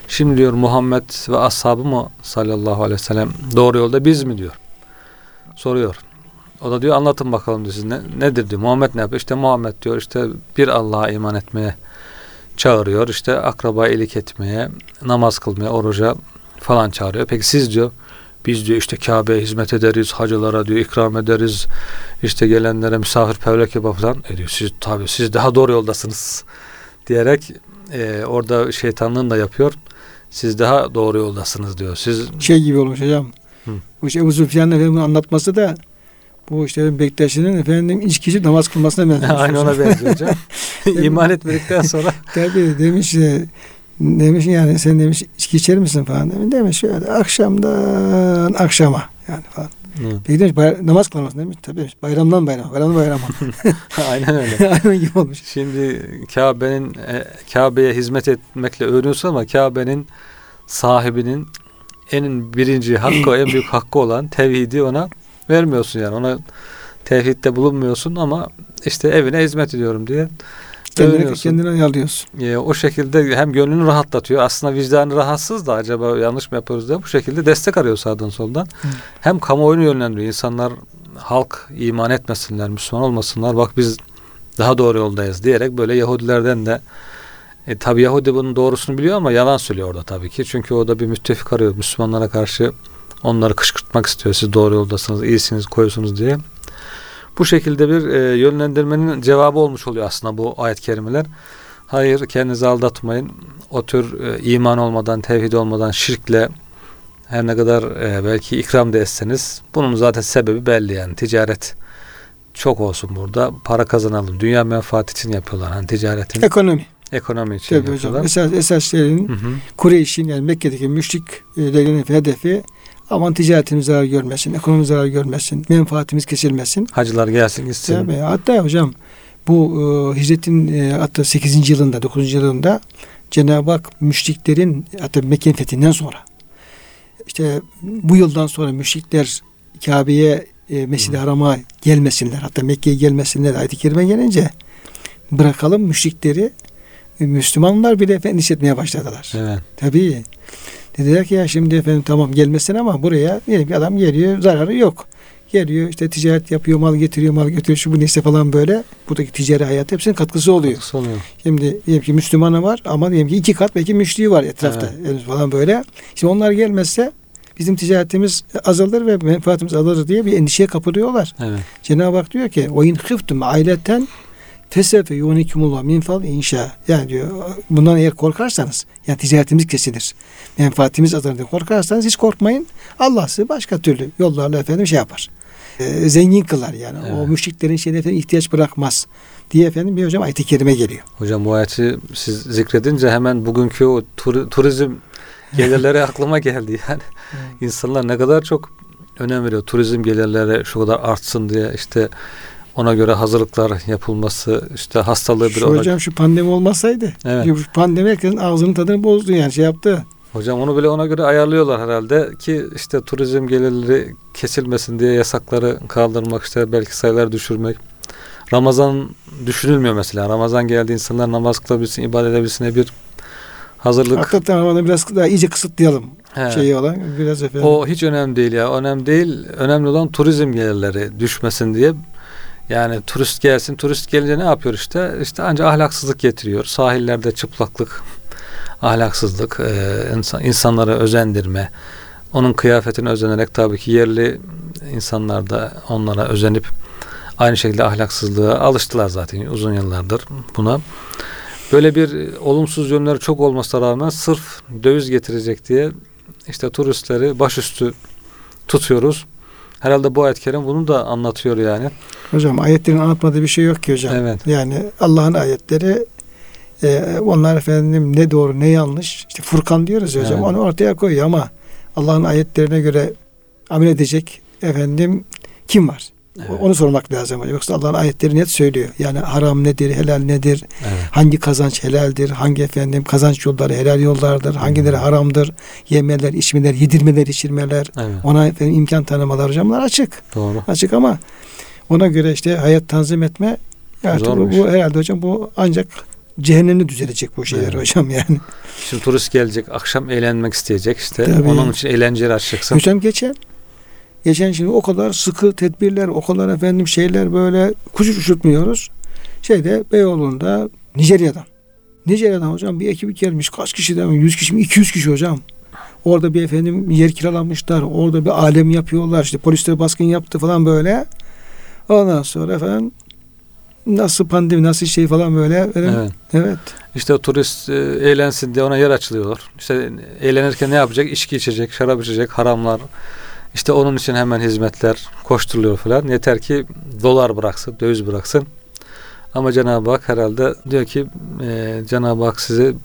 Şimdi diyor Muhammed ve ashabı mı sallallahu aleyhi ve sellem doğru yolda biz mi diyor. Soruyor. O da diyor anlatın bakalım diyor siz ne, nedir diyor. Muhammed ne yapıyor? İşte Muhammed diyor işte bir Allah'a iman etmeye çağırıyor. İşte akraba iyilik etmeye, namaz kılmaya, oruca falan çağırıyor. Peki siz diyor biz diyor işte Kabe'ye hizmet ederiz, hacılara diyor ikram ederiz. İşte gelenlere misafirperverlik yapar falan. E diyor siz tabi siz daha doğru yoldasınız diyerek e, orada şeytanlığını da yapıyor. Siz daha doğru yoldasınız diyor. Siz Şey gibi olmuş hocam. Hı. Bu işte Ebu Süfyan'ın anlatması da bu işte Bektaşi'nin efendim içkici namaz kılmasına *laughs* benziyor. aynı ona benziyor hocam. *laughs* *laughs* İman etmedikten sonra Tabii demiş e, demiş yani sen demiş içki içer misin falan demiş. Demiş şöyle akşamdan akşama yani falan. Hı. Peki demiş bay- namaz kılmasın demiş. Tabii demiş, bayramdan bayrama, bayramdan bayrama. aynen öyle. Aynen gibi olmuş. Şimdi Kabe'nin e, Kabe'ye hizmet etmekle övünüyorsun ama Kabe'nin sahibinin en birinci hakkı, en büyük hakkı olan tevhidi ona vermiyorsun yani. Ona tevhidde bulunmuyorsun ama işte evine hizmet ediyorum diye Kendini, kendini ayarlıyorsun. E, o şekilde hem gönlünü rahatlatıyor. Aslında vicdanı rahatsız da acaba yanlış mı yapıyoruz diye bu şekilde destek arıyor sağdan soldan. Hı. Hem kamuoyunu yönlendiriyor. İnsanlar halk iman etmesinler, Müslüman olmasınlar. Bak biz daha doğru yoldayız diyerek böyle Yahudilerden de e, tabi Yahudi bunun doğrusunu biliyor ama yalan söylüyor orada tabii ki. Çünkü o da bir müttefik arıyor. Müslümanlara karşı onları kışkırtmak istiyor. Siz doğru yoldasınız, iyisiniz, koyusunuz diye. Bu şekilde bir e, yönlendirmenin cevabı olmuş oluyor aslında bu ayet-i kerimeler. Hayır kendinizi aldatmayın. O tür e, iman olmadan, tevhid olmadan şirkle her ne kadar e, belki ikram da etseniz bunun zaten sebebi belli yani ticaret çok olsun burada para kazanalım dünya menfaati için yapıyorlar hani ticaretin Ekonomi. ekonomi için Tabii hocam. yapıyorlar. Esas, esas şeyin hı. Kureyş'in yani Mekke'deki müşriklerin hedefi aman ticaretimiz zarar görmesin, ekonomimiz zarar görmesin, menfaatimiz kesilmesin. Hacılar gelsin gitsin. Tabii. Hatta hocam bu e, hicretin e, hatta 8. yılında 9. yılında Cenab-ı Hak müşriklerin hatta Mekke'nin fethinden sonra işte bu yıldan sonra müşrikler Kabe'ye e, Mescid-i Haram'a gelmesinler. Hatta Mekke'ye gelmesinler. Ayet-i Kerime gelince bırakalım müşrikleri Müslümanlar bile endişe etmeye başladılar. Evet. Tabii. Dediler ki ya şimdi efendim tamam gelmesin ama buraya diyelim ki adam geliyor zararı yok. Geliyor işte ticaret yapıyor mal getiriyor mal götürüyor şu bu neyse falan böyle. Buradaki ticari hayat hepsinin katkısı oluyor. Katkısı oluyor. Şimdi diyelim ki Müslümanı var ama diyelim ki iki kat belki müşriği var etrafta henüz falan böyle. Şimdi onlar gelmezse bizim ticaretimiz azalır ve menfaatimiz azalır diye bir endişeye kapılıyorlar. Evet. Cenab-ı Hak diyor ki o in khiftum aileten fesefe yunikumullah min fal inşa. Yani diyor bundan eğer korkarsanız yani ticaretimiz kesilir. Menfaatimiz azalır diye korkarsanız hiç korkmayın. Allah sizi başka türlü yollarla efendim şey yapar. Ee, zengin kılar yani. O Evet. müşriklerin şeyine efendim ihtiyaç bırakmaz diye efendim bir hocam ayet-i kerime geliyor. Hocam bu ayeti siz zikredince hemen bugünkü o tur- turizm *laughs* gelirleri aklıma geldi yani. İnsanlar ne kadar çok önem veriyor turizm gelirleri şu kadar artsın diye işte ona göre hazırlıklar yapılması işte hastalığı bir ona- hocam şu pandemi olmasaydı. Evet. Pandemi herkesin ağzının tadını bozdu yani şey yaptı. Hocam onu bile ona göre ayarlıyorlar herhalde ki işte turizm gelirleri kesilmesin diye yasakları kaldırmak işte belki sayılar düşürmek. Ramazan düşünülmüyor mesela. Ramazan geldi insanlar namaz kılabilsin, ibadet edebilsin diye bir hazırlık. Hakikaten Ramazan'ı biraz daha iyice kısıtlayalım. He. Şeyi olan biraz efendim. O hiç önemli değil ya. Önemli değil. Önemli olan turizm gelirleri düşmesin diye. Yani turist gelsin. Turist gelince ne yapıyor işte? İşte ancak ahlaksızlık getiriyor. Sahillerde çıplaklık, ahlaksızlık, e, insan, insanları özendirme. Onun kıyafetine özenerek tabii ki yerli insanlar da onlara özenip aynı şekilde ahlaksızlığa alıştılar zaten uzun yıllardır buna. Böyle bir olumsuz yönleri çok olmasına rağmen sırf döviz getirecek diye işte turistleri başüstü tutuyoruz. Herhalde bu ayet-i kerim bunu da anlatıyor yani. Hocam ayetlerin anlatmadığı bir şey yok ki hocam. Evet. Yani Allah'ın ayetleri e, onlar efendim ne doğru ne yanlış. İşte Furkan diyoruz ya hocam. Evet. Onu ortaya koyuyor ama Allah'ın ayetlerine göre amel edecek efendim kim var? Evet. Onu sormak lazım. Yoksa Allah'ın ayetleri net söylüyor. Yani haram nedir, helal nedir, evet. hangi kazanç helaldir, hangi efendim kazanç yolları helal yollardır, hangileri haramdır, yemeler, içmeler, yedirmeler, içirmeler, evet. ona efendim imkan tanımalar hocam bunlar açık. Doğru. Açık ama ona göre işte hayat tanzim etme yani bu, bu herhalde hocam bu ancak cehennemde düzelecek bu şeyler evet. hocam *laughs* yani. Şimdi turist gelecek, akşam eğlenmek isteyecek işte. Tabii. Onun için eğlenceleri açacaksın. Hocam geçen Geçen şimdi o kadar sıkı tedbirler, o kadar efendim şeyler böyle kuş uçurtmuyoruz. Şeyde Beyoğlu'nda Nijerya'dan. Nijerya'dan hocam bir ekibi gelmiş. Kaç kişi mi? 100 kişi mi? 200 kişi hocam. Orada bir efendim yer kiralamışlar. Orada bir alem yapıyorlar. İşte polisler baskın yaptı falan böyle. Ondan sonra efendim nasıl pandemi nasıl şey falan böyle. Efendim, evet. evet. İşte o turist e, eğlensin diye ona yer açılıyorlar. İşte eğlenirken ne yapacak? İçki içecek, şarap içecek, haramlar, işte onun için hemen hizmetler koşturuluyor falan. Yeter ki dolar bıraksın, döviz bıraksın. Ama Cenab-ı Hak herhalde diyor ki e, Cenab-ı Hak sizi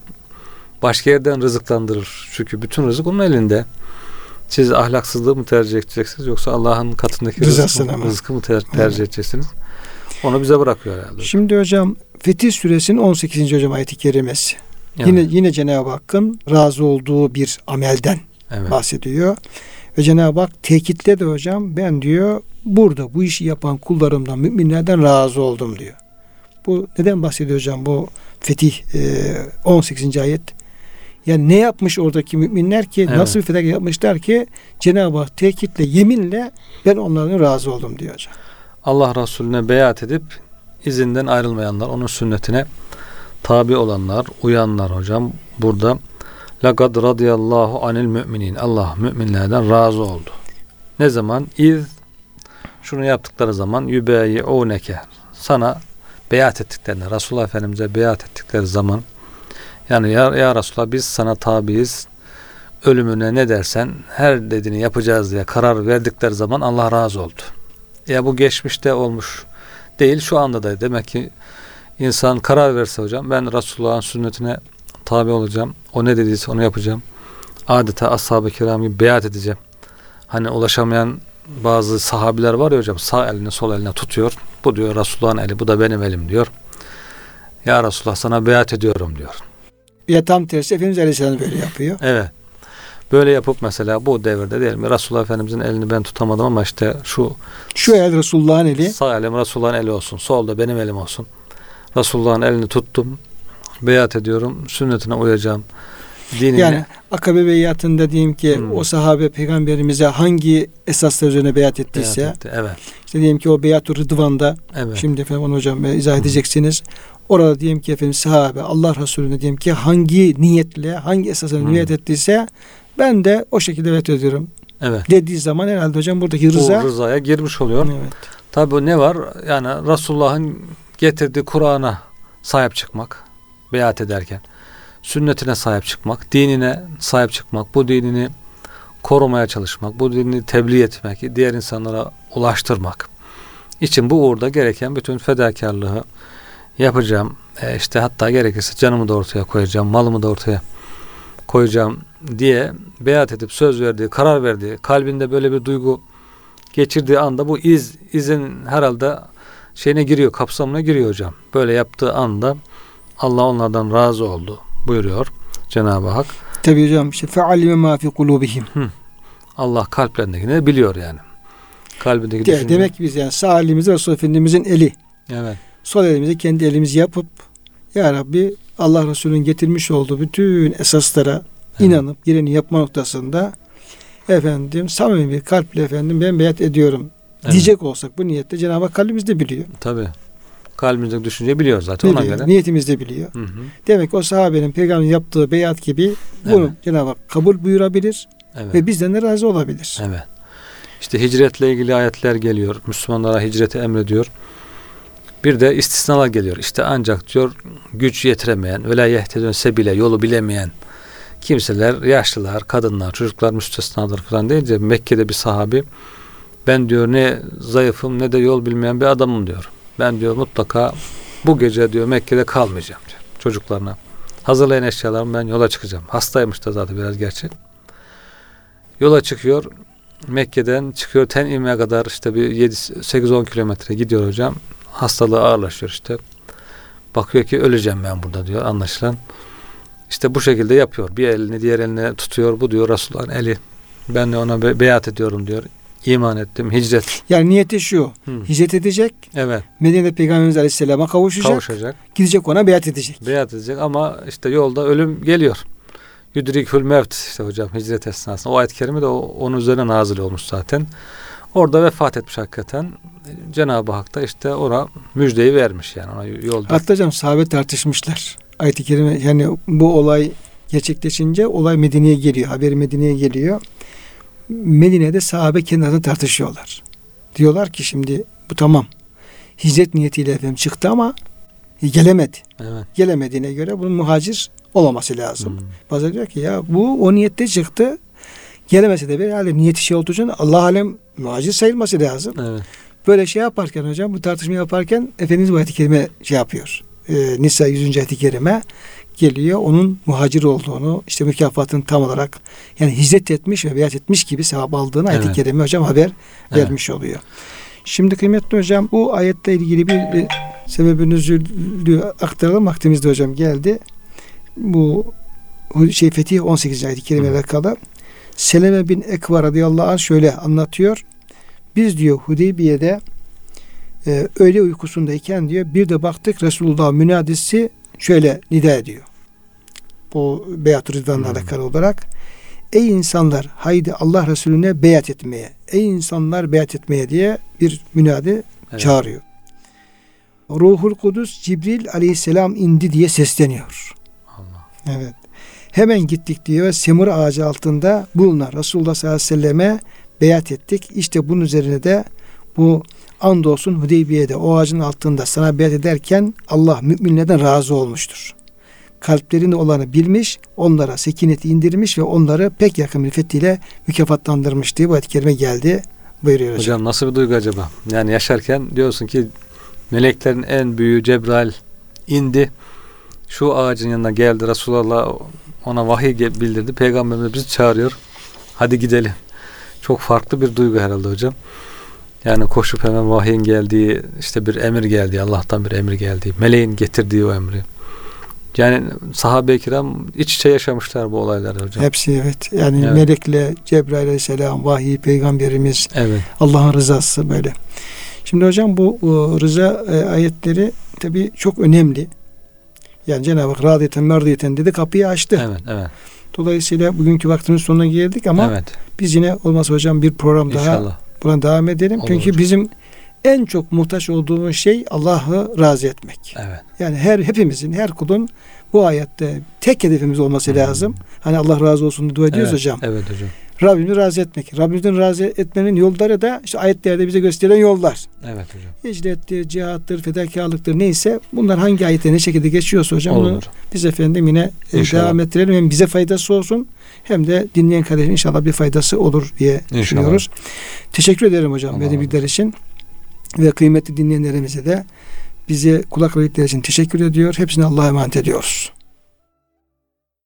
başka yerden rızıklandırır. Çünkü bütün rızık onun elinde. Siz ahlaksızlığı mı tercih edeceksiniz yoksa Allah'ın katındaki rızkı, mı, rızkı mı ter, tercih edeceksiniz? Onu bize bırakıyor herhalde. Şimdi hocam Fetih suresinin 18. hocam ayeti kerimesi. Evet. Yine yine Cenab-ı Hakk'ın razı olduğu bir amelden evet. bahsediyor. Ve Cenab-ı Hak tekitle de hocam ben diyor burada bu işi yapan kullarımdan müminlerden razı oldum diyor. Bu neden bahsediyor hocam bu Fetih e, 18. ayet? Yani ne yapmış oradaki müminler ki evet. nasıl bir fedakarlık yapmışlar ki Cenab-ı Hak tekitle yeminle ben onların razı oldum diyor hocam. Allah Resulüne beyat edip izinden ayrılmayanlar, onun sünnetine tabi olanlar, uyanlar hocam burada Laqad radıyallahu anil müminin. Allah müminlerden razı oldu. Ne zaman? İz şunu yaptıkları zaman yübeyi'uneke. Sana beyat ettiklerinde, Resulullah Efendimiz'e beyat ettikleri zaman yani ya, ya Resulullah biz sana tabiiz ölümüne ne dersen her dediğini yapacağız diye karar verdikleri zaman Allah razı oldu. Ya bu geçmişte olmuş değil şu anda da demek ki insan karar verse hocam ben Resulullah'ın sünnetine tabi olacağım. O ne dediyse onu yapacağım. Adeta ashab-ı kiram gibi beyat edeceğim. Hani ulaşamayan bazı sahabiler var ya hocam sağ elini sol eline tutuyor. Bu diyor Resulullah'ın eli bu da benim elim diyor. Ya Resulullah sana beyat ediyorum diyor. Ya tam tersi Efendimiz Aleyhisselam böyle yapıyor. Evet. Böyle yapıp mesela bu devirde diyelim mi Resulullah Efendimizin elini ben tutamadım ama işte şu şu el Resulullah'ın eli. Sağ elim Resulullah'ın eli olsun. Solda benim elim olsun. Resulullah'ın elini tuttum beyat ediyorum. Sünnetine uyacağım. Dinine. Yani akabe beyatında diyeyim ki hmm. o sahabe peygamberimize hangi esaslar üzerine beyat ettiyse beyat etti, evet. işte diyelim ki o beyat-ı rıdvanda evet. şimdi efendim onu hocam izah edeceksiniz. Orada diyelim ki efendim sahabe Allah Resulüne diyelim ki hangi niyetle hangi esasla hmm. niyet ettiyse ben de o şekilde beyat ediyorum. Evet. Dediği zaman herhalde hocam buradaki rıza o rızaya girmiş oluyor. Evet. Tabi ne var? Yani Resulullah'ın getirdiği Kur'an'a sahip çıkmak beyat ederken sünnetine sahip çıkmak, dinine sahip çıkmak, bu dinini korumaya çalışmak, bu dinini tebliğ etmek, diğer insanlara ulaştırmak için bu uğurda gereken bütün fedakarlığı yapacağım. E işte hatta gerekirse canımı da ortaya koyacağım, malımı da ortaya koyacağım diye beyat edip söz verdiği, karar verdiği, kalbinde böyle bir duygu geçirdiği anda bu iz, izin herhalde şeyine giriyor, kapsamına giriyor hocam. Böyle yaptığı anda Allah onlardan razı oldu buyuruyor Cenab-ı Hak. Tabi hocam işte fealime ma fi kulubihim. Allah kalplerindekini biliyor yani. Kalbindeki De, Demek ki biz yani sağ elimizi Resulullah Efendimizin eli. Evet. Sol elimizi kendi elimizi yapıp Ya Rabbi Allah Resulü'nün getirmiş olduğu bütün esaslara evet. inanıp gireni yapma noktasında efendim samimi bir kalple efendim ben beyat ediyorum evet. diyecek olsak bu niyette Cenab-ı Hak kalbimizde biliyor. Tabi kalbimizdeki düşünceyi biliyor zaten biliyor, ona göre. Niyetimizde biliyor. Hı hı. Demek ki o sahabenin peygamberin yaptığı beyat gibi bunu evet. Cenab-ı Hak kabul buyurabilir evet. ve bizden de razı olabilir. Evet. İşte hicretle ilgili ayetler geliyor. Müslümanlara hicreti emrediyor. Bir de istisnalar geliyor. İşte ancak diyor güç yetiremeyen, la yehtedönse bile yolu bilemeyen kimseler, yaşlılar, kadınlar, çocuklar müstesnadır falan deyince Mekke'de bir sahabi ben diyor ne zayıfım ne de yol bilmeyen bir adamım diyor. Ben diyor mutlaka bu gece diyor Mekke'de kalmayacağım diyor çocuklarına. Hazırlayın eşyalarımı ben yola çıkacağım. Hastaymış da zaten biraz gerçi. Yola çıkıyor. Mekke'den çıkıyor Tenim'e kadar işte bir 8-10 kilometre gidiyor hocam. Hastalığı ağırlaşıyor işte. Bakıyor ki öleceğim ben burada diyor anlaşılan. İşte bu şekilde yapıyor. Bir elini diğer eline tutuyor. Bu diyor Resulullah'ın eli. Ben de ona be- beyat ediyorum diyor. İman ettim. Hicret. Yani niyeti şu. Hı. Hicret edecek. Evet. Medine'de Peygamberimiz Aleyhisselam'a kavuşacak. Kavuşacak. Gidecek ona beyat edecek. Beyat edecek ama işte yolda ölüm geliyor. Yudrikül mevt işte hocam hicret esnasında. O ayet-i kerime de onun üzerine nazil olmuş zaten. Orada vefat etmiş hakikaten. Cenab-ı Hak da işte ona müjdeyi vermiş yani ona yolda. Hatta hocam sahabe tartışmışlar. Ayet-i kerime yani bu olay gerçekleşince olay Medine'ye geliyor. Haberi Medine'ye geliyor. Medine'de sahabe kendi arasında tartışıyorlar. Diyorlar ki şimdi bu tamam. Hicret niyetiyle efendim çıktı ama gelemedi. Evet. Gelemediğine göre bunun muhacir olaması lazım. Hmm. Bazıları diyor ki ya bu o niyette çıktı. Gelemese de bir halde niyeti şey olduğu için Allah alem muhacir sayılması lazım. Evet. Böyle şey yaparken hocam bu tartışma yaparken Efendimiz bu ayet-i kerime şey yapıyor. Ee, Nisa 100. ayet-i kerime geliyor. Onun muhacir olduğunu işte mükafatın tam olarak yani hicret etmiş ve beyat etmiş gibi sevap aldığını ayet-i Evet. kerime hocam haber Evet. vermiş oluyor. Şimdi kıymetli hocam bu ayette ilgili bir e, sebebi nüzulü aktaralım. Vaktimizde hocam geldi. Bu şey Fetih 18. ayet-i kerime alakalı. Seleme bin Ekva radıyallahu anh şöyle anlatıyor. Biz diyor Hudeybiye'de e, öğle uykusundayken diyor bir de baktık Resulullah münadisi şöyle nida ediyor. Bu beyat rıdvanla Hı. alakalı olarak. Ey insanlar haydi Allah Resulüne beyat etmeye. Ey insanlar beyat etmeye diye bir münadi Evet. çağırıyor. Ruhul Kudüs Cibril aleyhisselam indi diye sesleniyor. Allah. Evet. Hemen gittik diyor. Semur ağacı altında bulunan Resulullah sallallahu aleyhi ve selleme beyat ettik. İşte bunun üzerine de bu andolsun Hudeybiye'de o ağacın altında sana beyat ederken Allah müminlerden razı olmuştur. Kalplerinde olanı bilmiş, onlara sekineti indirmiş ve onları pek yakın bir fethiyle mükafatlandırmış diye bu kerime geldi. Buyuruyor hocam. Hocam nasıl bir duygu acaba? Yani yaşarken diyorsun ki meleklerin en büyüğü Cebrail indi. Şu ağacın yanına geldi. Resulullah ona vahiy bildirdi. Peygamberimiz bizi çağırıyor. Hadi gidelim. Çok farklı bir duygu herhalde hocam. Yani koşup hemen vahyin geldiği, işte bir emir geldiği, Allah'tan bir emir geldiği, meleğin getirdiği o emri. Yani sahabe-i kiram iç içe yaşamışlar bu olayları hocam. Hepsi evet. Yani Evet. melekle Cebrail aleyhisselam, vahiy, peygamberimiz, Evet. Allah'ın rızası böyle. Şimdi hocam bu e, rıza e, ayetleri tabi çok önemli. Yani Cenab-ı Hak radiyeten merdiyeten dedi kapıyı açtı. Evet, evet. Dolayısıyla bugünkü vaktimiz sonuna geldik ama evet. biz yine olmazsa hocam bir program daha İnşallah. Buna devam edelim. Olur Çünkü hocam. bizim en çok muhtaç olduğumuz şey Allah'ı razı etmek. Evet. Yani her hepimizin, her kulun bu ayette tek hedefimiz olması Hmm. lazım. Hani Allah razı olsun diye dua ediyoruz evet, hocam. Evet hocam. Rabbimizi razı etmek. Rabbimizin razı etmenin yolları da işte ayetlerde bize gösterilen yollar. Evet hocam. Hicrettir, cihattır, fedakarlıktır neyse bunlar hangi ayette ne şekilde geçiyorsa hocam bunu Olur. biz efendim yine e, İnşallah. devam ettirelim. Hem bize faydası olsun hem de dinleyen kardeşin inşallah bir faydası olur diye düşünüyoruz. Teşekkür ederim hocam verdiği bilgiler için ve kıymetli dinleyenlerimize de bize kulak verdikleri için teşekkür ediyor. Hepsine Allah'a emanet ediyoruz.